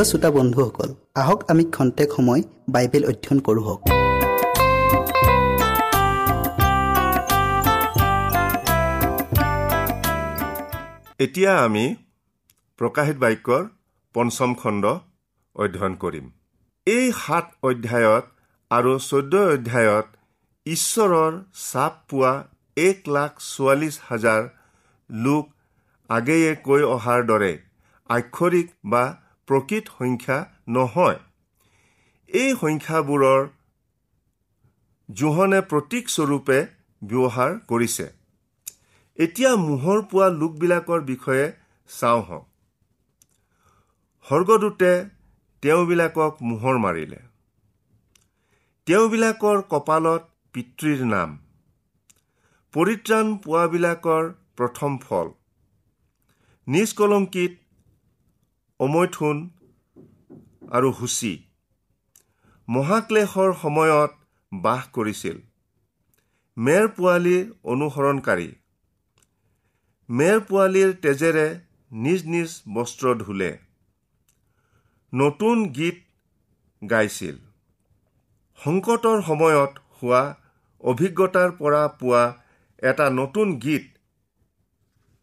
প্ৰিয় শ্ৰোতা বন্ধুসকল আহক আমি খন্তেক সময় বাইবেল অধ্যয়ন কৰোঁ হওক। এতিয়া আমি প্ৰকাশিত বাক্যৰ পঞ্চম খণ্ড অধ্যয়ন কৰিম। এই সাত অধ্যায়ত আৰু চৈধ্য অধ্যায়ত ঈশ্বৰৰ চাপ পোৱা এক লাখ চৌৱাল্লিছ হাজাৰ লোক আগেয়ে কৈ অহাৰ দৰে আক্ষৰিক বা প্ৰকৃত সংখ্যা নহয়। এই সংখ্যাবোৰৰ জোহনে প্ৰতীকস্বৰূপে ব্যৱহাৰ কৰিছে। এতিয়া মোহৰ পোৱা লোকবিলাকৰ বিষয়ে চাওঁ হওক স্বৰ্গদূতে তেওঁবিলাকক মোহৰ মাৰিলে। তেওঁবিলাকৰ কপালত পিতৃৰ নাম। পৰিত্ৰাণ পোৱাবিলাকৰ প্ৰথম ফল। নিষ্কলংকিত অমৈথুন আৰু সূচী মহাক্লেশৰ সময়ত বাস কৰিছিল। মেৰ পোৱালীৰ অনুসৰণকাৰী। মেৰ পোৱালীৰ তেজেৰে নিজ নিজ বস্ত্ৰ ধুলে। নতুন গীত গাইছিল। সংকটৰ সময়ত হোৱা অভিজ্ঞতাৰ পৰা পোৱা এটা নতুন গীত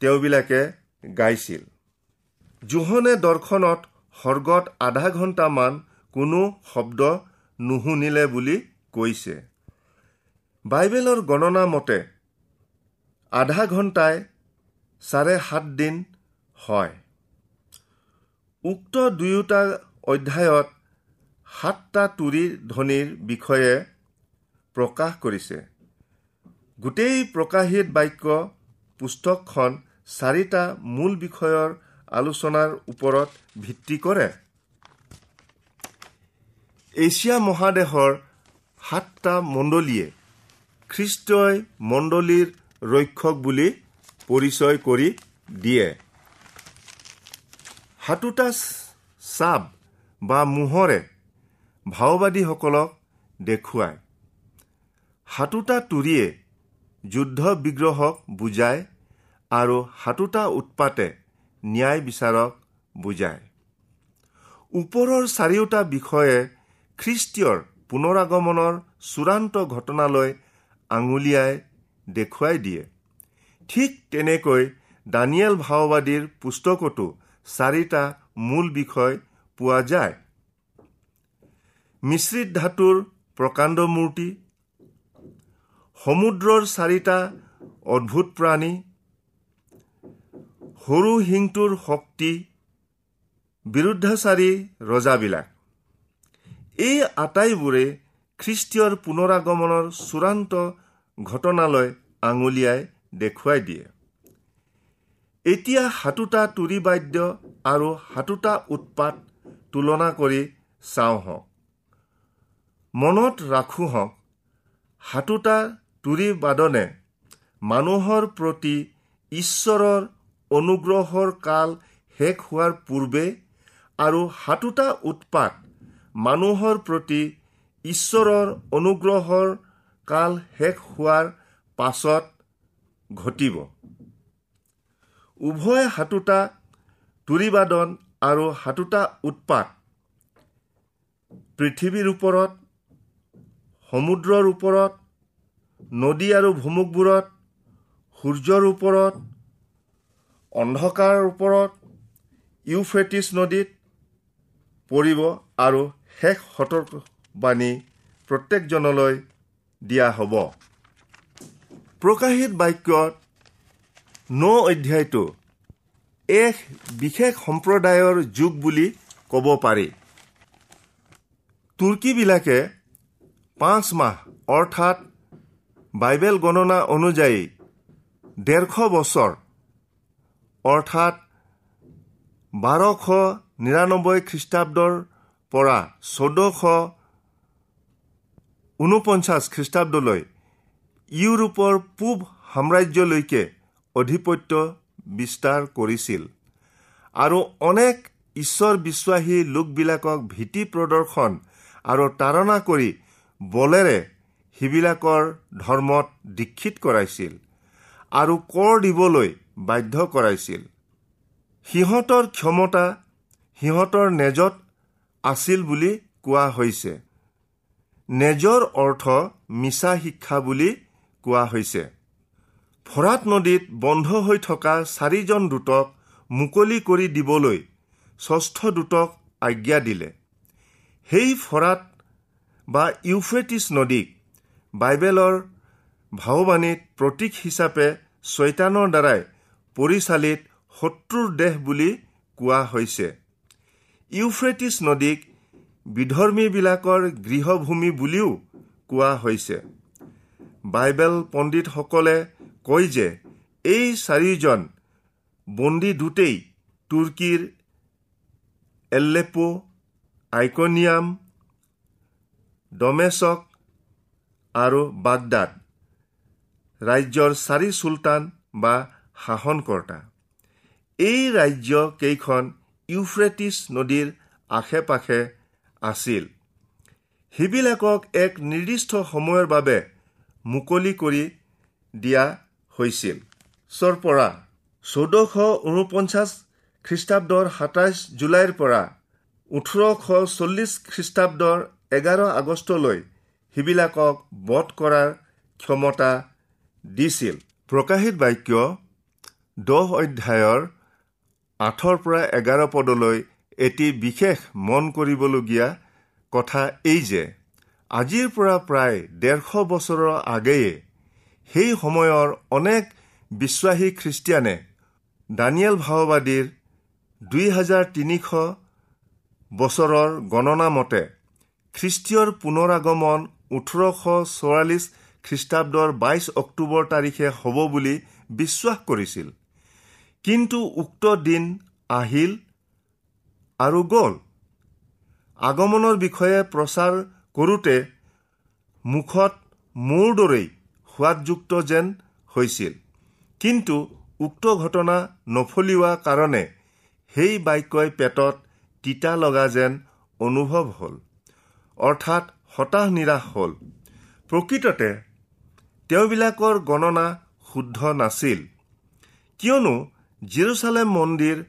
তেওঁবিলাকে গাইছিল। জোহনে দৰ্শনত স্বৰ্গত আধা ঘণ্টামান কোনো শব্দ নুশুনিলে বুলি কৈছে। বাইবেলৰ গণনা মতে আধা ঘণ্টাই চাৰে সাত দিন হয়। উক্ত দুয়োটা অধ্যায়ত সাতটা তুৰি ধ্বনিৰ বিষয়ে প্ৰকাশ কৰিছে। গোটেই প্ৰকাশিত বাক্য পুস্তকখন চাৰিটা মূল বিষয়ৰ আলোচনাৰ ওপৰত ভিত্তি কৰে। এছিয়া মহাদেশৰ সাতটা মণ্ডলীয়ে খ্ৰীষ্টই মণ্ডলীৰ ৰক্ষক বুলি পৰিচয় কৰি দিয়ে। সাতোটা চাপ বা মোহৰে ভাওবাদীসকলক দেখুৱায়। সাতোটা তুৰিয়ে যুদ্ধ বিগ্ৰহক বুজায় আৰু সাতোটা উৎপাতে ন্যায় বিচাৰক বুজায়। ওপৰৰ চাৰিওটা বিষয়ে খ্ৰীষ্টীয়ৰ পুনৰাগমনৰ চূড়ান্ত ঘটনালৈ আঙুলিয়াই দেখুৱাই দিয়ে। ঠিক তেনেকৈ দানিয়েল ভাওবাদীৰ পুস্তকতো চাৰিটা মূল বিষয় পোৱা যায়। মিশ্ৰিত ধাতুৰ প্ৰকাণ্ড মূৰ্তি সমুদ্ৰৰ চাৰিটা অদ্ভুত প্ৰাণী সৰু শিংটোৰ শক্তি বিৰুদ্ধাচাৰী ৰজাবিলাক। এই আটাইবোৰে খ্ৰীষ্টীয়ৰ পুনৰাগমনৰ চূড়ান্ত ঘটনালৈ আঙুলিয়াই দেখুৱাই দিয়ে। এতিয়া সাতোটা তুৰি বাদ্য আৰু সাতোটা উৎপাত তুলনা কৰি চাওঁ হওক। মনত ৰাখোঁ হওক সাতোটা তুৰি বাদনে মানুহৰ প্ৰতি ঈশ্বৰৰ অনুগ্ৰহৰ কাল শেষ হোৱাৰ পূৰ্বে আৰু সাতোটা উৎপাত মানুহৰ প্ৰতি ঈশ্বৰৰ অনুগ্ৰহৰ কাল শেষ হোৱাৰ পাছত ঘটিব। উভয় সাতোটা তুৰিবাদন আৰু সাতোটা উৎপাত পৃথিৱীৰ ওপৰত সমুদ্ৰৰ ওপৰত নদী আৰু ভুমুকবোৰত সূৰ্যৰ ওপৰত অন্ধকাৰৰ ওপৰত ইউফ্ৰেটিছ নদীত পৰিব আৰু শেষ সতৰ্কবাণী প্ৰত্যেকজনলৈ দিয়া হ'ব। প্ৰকাশিত বাক্যত ন অধ্যায়টো এক বিশেষ সম্প্ৰদায়ৰ যুগ বুলি ক'ব পাৰি। তুৰ্কীবিলাকে পাঁচ মাহ অৰ্থাৎ বাইবেল গণনা অনুযায়ী ডেৰশ বছৰ অৰ্থাৎ বাৰশ নিৰান্নব্বৈ খ্ৰীষ্টাব্দৰ পৰা চৈধ্যশ ঊনপঞ্চাছ খ্ৰীষ্টাব্দলৈ ইউৰোপৰ পূব সাম্ৰাজ্যলৈকে আধিপত্য বিস্তাৰ কৰিছিল আৰু অনেক ঈশ্বৰ বিশ্বাসী লোকবিলাকক ভীতি প্ৰদৰ্শন আৰু তাৰণা কৰি বলেৰে সিবিলাকৰ ধৰ্মত দীক্ষিত কৰাইছিল আৰু কৰ দিবলৈ বাধ্য কৰাইছিল। সিহঁতৰ ক্ষমতা সিহঁতৰ নেজত আছিল বুলি কোৱা হৈছে। নেজৰ অৰ্থ মিছা শিক্ষা বুলি কোৱা হৈছে। ফৰাত নদীত বন্ধ হৈ থকা চাৰিজন দূতক মুকলি কৰি দিবলৈ ষষ্ঠ দূতক আজ্ঞা দিলে। সেই ফৰাত বা ইউফ্ৰেটিছ নদীক বাইবেলৰ ভাওবাণীত প্ৰতীক হিচাপে ছয়তানৰ দ্বাৰাই পৰিচালিত শত্ৰুৰ দেশ বুলি কোৱা হৈছে। ইউফ্ৰেটিছ নদীক বিধৰ্মীবিলাকৰ গৃহভূমি বুলিও কোৱা হৈছে। বাইবেল পণ্ডিতসকলে কয় যে এই চাৰিজন বন্দী দুটেই তুৰ্কীৰ এল্লেপো আইকনিয়াম ডমেচক আৰু বাগদাদ। ৰাজ্যৰ চাৰি চুলতান বা শাসনকৰ্তা। এই ৰাজ্য কেইখন ইউফ্ৰেটিছ নদীৰ আশে পাশে আছিল। সেইবিলাকক এক নিৰ্দিষ্ট সময়ৰ বাবে মুকলি কৰি দিয়া হৈছিল। চৰ পৰা চৈধ্যশ ঊনপঞ্চাছ খ্ৰীষ্টাব্দৰ সাতাইছ জুলাইৰ পৰা ওঠৰশ চল্লিছ খ্ৰীষ্টাব্দৰ এঘাৰ আগষ্টলৈ সেইবিলাকক বধ কৰাৰ ক্ষমতা দিছিল। প্ৰকাশিত বাক্য দহ অধ্যায়ৰ আঠৰ পৰা এঘাৰ পদলৈ এটি বিশেষ মন কৰিবলগীয়া কথা এই যে আজিৰ পৰা প্ৰায় ডেৰশ বছৰৰ আগেয়ে সেই সময়ৰ অনেক বিশ্বাসী খ্ৰীষ্টিয়ানে দানিয়েল ভাওবাদীৰ দুই হাজাৰ তিনিশ বছৰৰ গণনা মতে খ্ৰীষ্টীয়ৰ পুনৰাগমন ওঠৰশ চৌৰাল্লিছ খ্ৰীষ্টাব্দৰ বাইছ অক্টোবৰ তাৰিখে হ'ব বুলি বিশ্বাস কৰিছিল। কিন্তু উক্ত দিন আহিল আৰু গ'ল। আগমনৰ বিষয়ে প্ৰচাৰ কৰোঁতে মুখত মোৰ দৰেই সোৱাদযুক্ত যেন হৈছিল। কিন্তু উক্ত ঘটনা নফলিওৱা কাৰণে সেই বাক্যই পেটত তিতা লগা যেন অনুভৱ হ'ল। অৰ্থাৎ হতাশ নিৰাশ হ'ল। প্ৰকৃততে তেওঁবিলাকৰ গণনা শুদ্ধ নাছিল। কিয়নো জিৰচালেম মন্দিৰ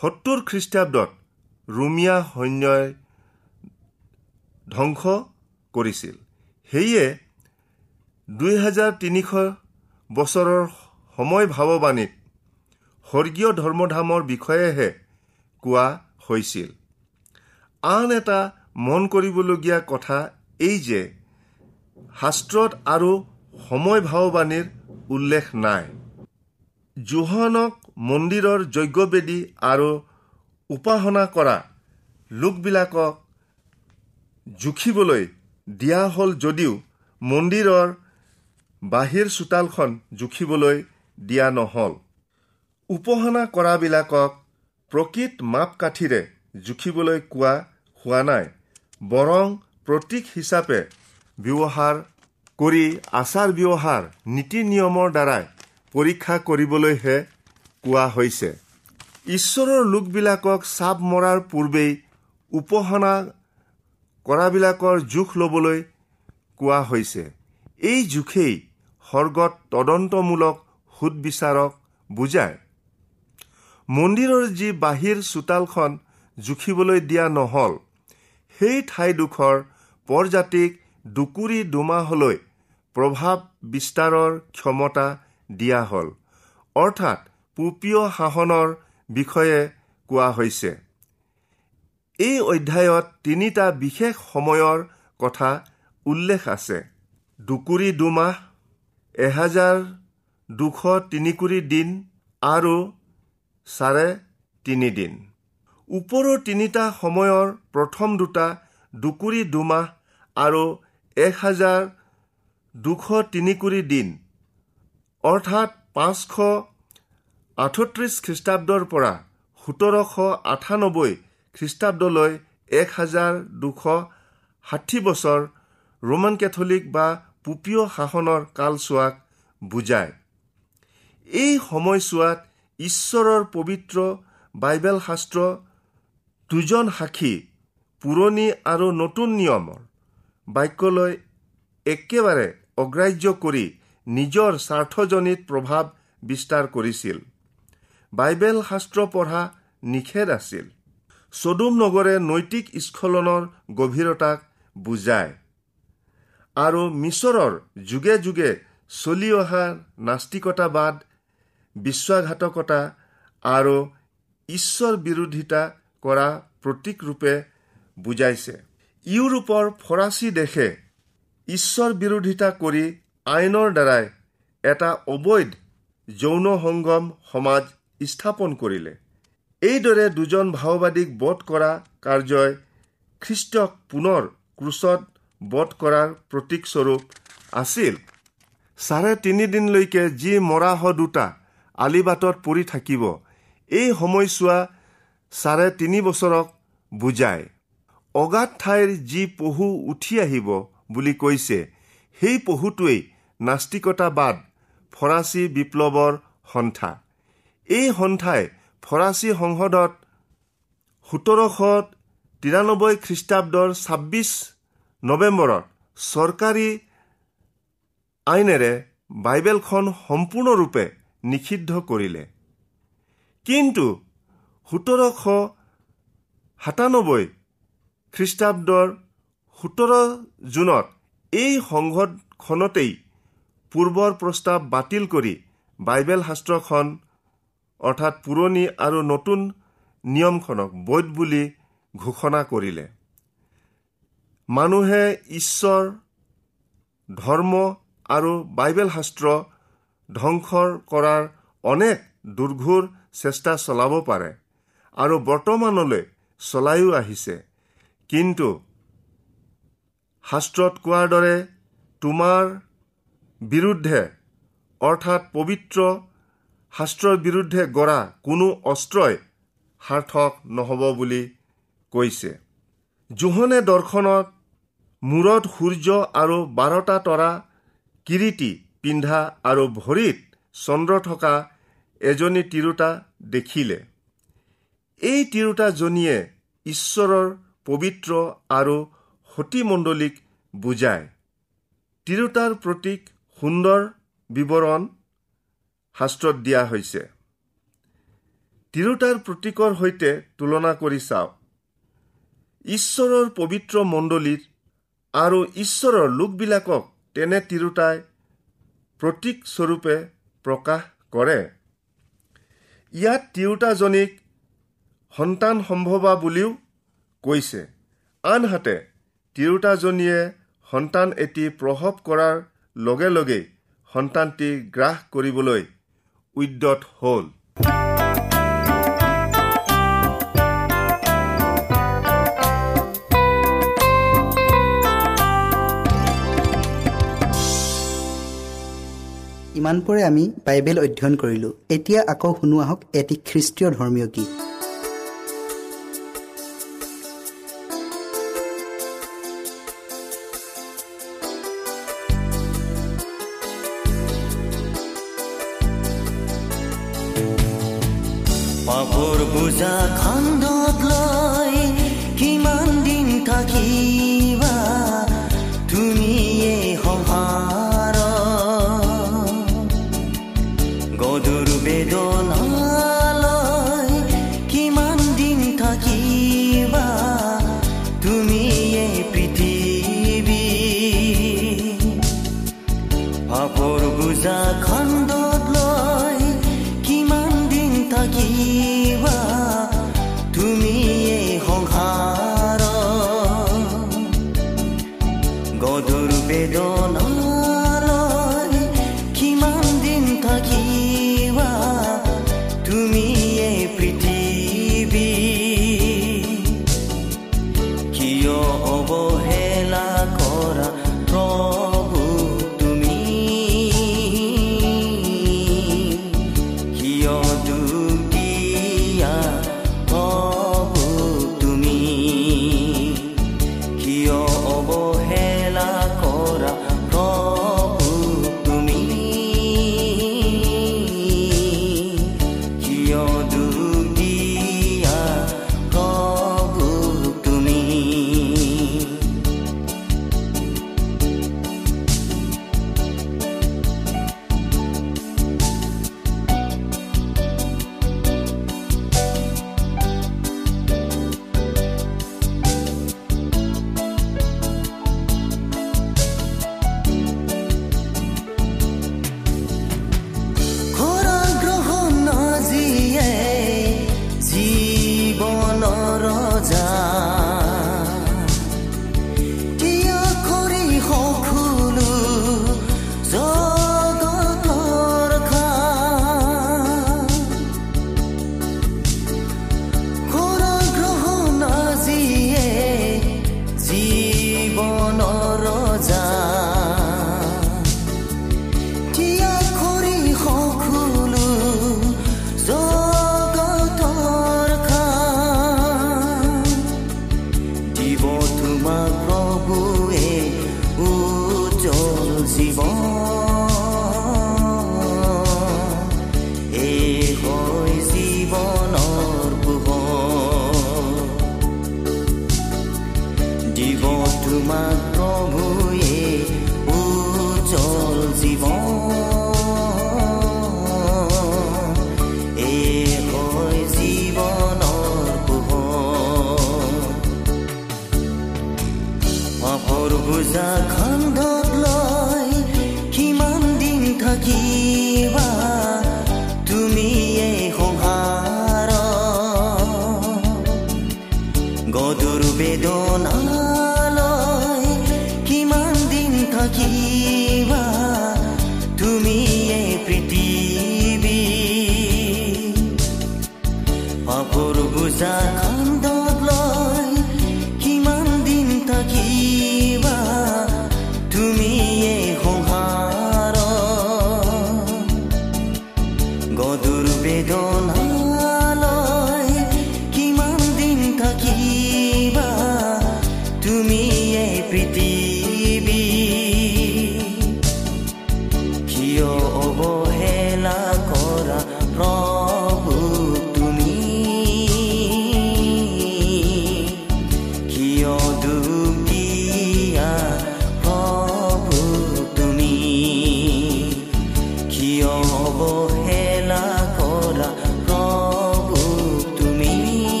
সত্তৰ খ্ৰীষ্টাব্দত ৰোমিয়া সৈন্যই ধ্বংস কৰিছিল। সেয়ে দুই হাজাৰ তিনিশ বছৰৰ সময় ভাৱবাণীত স্বৰ্গীয় ধৰ্মধামৰ বিষয়েহে কোৱা হৈছিল। আন এটা মন কৰিবলগীয়া কথা এই যে শাস্ত্ৰত আৰু সময় ভাৱবাণীৰ উল্লেখ নাই। জোহনক মন্দিৰৰ যজ্ঞবেদী আৰু উপাসনা কৰা লোকবিলাকক জুখিবলৈ দিয়া হ'ল যদিও মন্দিৰৰ বাহিৰ চোতালখন জুখিবলৈ দিয়া নহ'ল। উপাসনা কৰাবিলাকক প্ৰকৃত মাপকাঠিৰে জুখিবলৈ কোৱা হোৱা নাই বৰং প্ৰতীক হিচাপে ব্যৱহাৰ কৰি আচাৰ ব্যৱহাৰ নীতি নিয়মৰ দ্বাৰাই পৰীক্ষা কৰিবলৈহে কোৱা হৈছে। ঈশ্বৰৰ লোকবিলাকক চাপ মৰাৰ পূৰ্বেই উপাসনা কৰাবিলাকৰ জোখ ল'বলৈ কোৱা হৈছে। এই জোখেই স্বৰ্গত তদন্তমূলক সুদবিচাৰক বুজায়। মন্দিৰৰ যি বাহিৰ চোতালখন জুখিবলৈ দিয়া নহ'ল সেই ঠাইডোখৰ পৰজাতিক দুকুৰি দুমাহলৈ প্ৰভাৱ বিস্তাৰৰ ক্ষমতা দিয়া হ'ল। অৰ্থাৎ পুপীয় শাসনৰ বিষয়ে কোৱা হৈছে। এই অধ্যায়ত তিনিটা বিশেষ সময়ৰ কথা উল্লেখ আছে। দুকুৰি দুমাহ এহেজাৰ দুশ তিনিকুৰি দিন আৰু চাৰে তিনিদিন ওপৰৰ তিনিটা সময়ৰ প্ৰথম দুটা দুকুৰি দুমাহ আৰু এক হাজাৰ দুশ তিনিকুৰি দিন। অৰ্থাৎ পাঁচশ আঠত্ৰিছ খ্ৰীষ্টাব্দৰ পৰা সোতৰশ আঠানব্বৈ খ্ৰীষ্টাব্দলৈ এক হাজাৰ দুশ ষাঠি বছৰ ৰোমান কেথলিক বা পুপীয় শাসনৰ কালচোৱাক বুজায়। এই সময়ছোৱাত ঈশ্বৰৰ পবিত্ৰ বাইবেল শাস্ত্ৰ দুজন সাক্ষী পুৰণি আৰু নতুন নিয়মৰ বাক্যলৈ একেবাৰে অগ্ৰাহ্য কৰি নিজৰ স্বাৰ্থজনিত প্ৰভাৱ বিস্তাৰ কৰিছিল। বাইবেল শাস্ত্ৰ পঢ়া নিষেধ আছিল। চদুম নগৰে নৈতিক স্খলনৰ গভীৰতাক বুজায়। আৰু মিছৰৰ যুগে যুগে চলি অহা নাস্তিকতাবাদ বিশ্বাসঘাতকতা আৰু ঈশ্বৰ বিৰোধিতা কৰা প্ৰতীক ৰূপে বুজাইছে। ইউৰোপৰ ফৰাচী দেশে ঈশ্বৰ বিৰোধিতা কৰি আইনৰ দ্বাৰাই এটা অবৈধ যৌন সংগম সমাজ স্থাপন কৰিলে। এইদৰে দুজন ভাওবাদীক বধ কৰা কাৰ্যই খ্ৰীষ্টক পুনৰ ক্ৰুচত বধ কৰাৰ প্ৰতীকস্বৰূপ আছিল। চাৰে তিনিদিনলৈকে যি মৰাহ দুটা আলিবাটত পৰি থাকিব এই সময়ছোৱা চাৰে তিনি বছৰক বুজায়। অগাধ ঠাইৰ যি পহু উঠি আহিব বুলি কৈছে সেই পহুটোৱেই নাস্তিকতাবাদ ফৰাচী বিপ্লৱৰ সন্থা। এই সন্থাই ফৰাচী সংসদত সোতৰশ তিৰানব্বৈ খ্ৰীষ্টাব্দৰ ছাব্বিছ নৱেম্বৰত চৰকাৰী আইনেৰে বাইবেলখন সম্পূৰ্ণৰূপে নিষিদ্ধ কৰিলে। কিন্তু সোতৰশ সাতানব্বৈ খ্ৰীষ্টাব্দৰ সোতৰ জুনত এই সংসদখনতেই পূৰ্বৰ প্ৰস্তাৱ বাতিল কৰি বাইবেল শাস্ত্ৰখন অৰ্থাৎ পুৰণি আৰু নতুন নিয়মখনক বৈধ বুলি ঘোষণা কৰিলে। মানুহে ঈশ্বৰ ধৰ্ম আৰু বাইবেল শাস্ত্ৰ ধ্বংসৰ কৰাৰ অনেক দুৰ্ঘোৰ চেষ্টা চলাব পাৰে আৰু বৰ্তমানলৈ চলাইও আহিছে। কিন্তু শাস্ত্ৰত কোৱাৰ দৰে তোমাৰ বিৰুদ্ধে অৰ্থাৎ পবিত্ৰ শাস্ত্ৰৰ বিৰুদ্ধে গঢ়া কোনো অস্ত্ৰই সাৰ্থক নহ'ব বুলি কৈছে। জোহনে দৰ্শনত মূৰত সূৰ্য আৰু বাৰটা তৰা কিৰিটি পিন্ধা আৰু ভৰিত চন্দ্ৰ থকা এজনী তিৰোতা দেখিলে। এই তিৰোতাজনীয়ে ঈশ্বৰৰ পবিত্ৰ আৰু সতীমণ্ডলীক বুজায়। তিৰোতাৰ প্ৰতীক সুন্দৰ বিৱৰণ শাস্ত্ৰত দিয়া হৈছে। তিৰোতাৰ প্ৰতীকৰ সৈতে তুলনা কৰি চাওক ঈশ্বৰৰ পবিত্ৰ মণ্ডলীত আৰু ঈশ্বৰৰ লোকবিলাকক তেনে তিৰোতাই প্ৰতীকস্বৰূপে প্ৰকাশ কৰে। ইয়াত তিৰোতাজনীক সন্তান সম্ভৱা বুলিও কৈছে। আনহাতে তিৰোতাজনীয়ে সন্তান এটি প্ৰসৱ কৰাৰ লগে লগেই সন্তানটি গ্ৰাস কৰিবলৈ উদ্যত হ'ল। ইমানপৰে আমি বাইবেল অধ্যয়ন কৰিলোঁ। এতিয়া আকৌ শুনো আহক এটি খ্ৰীষ্টীয় ধৰ্মীয় গীত। the clock.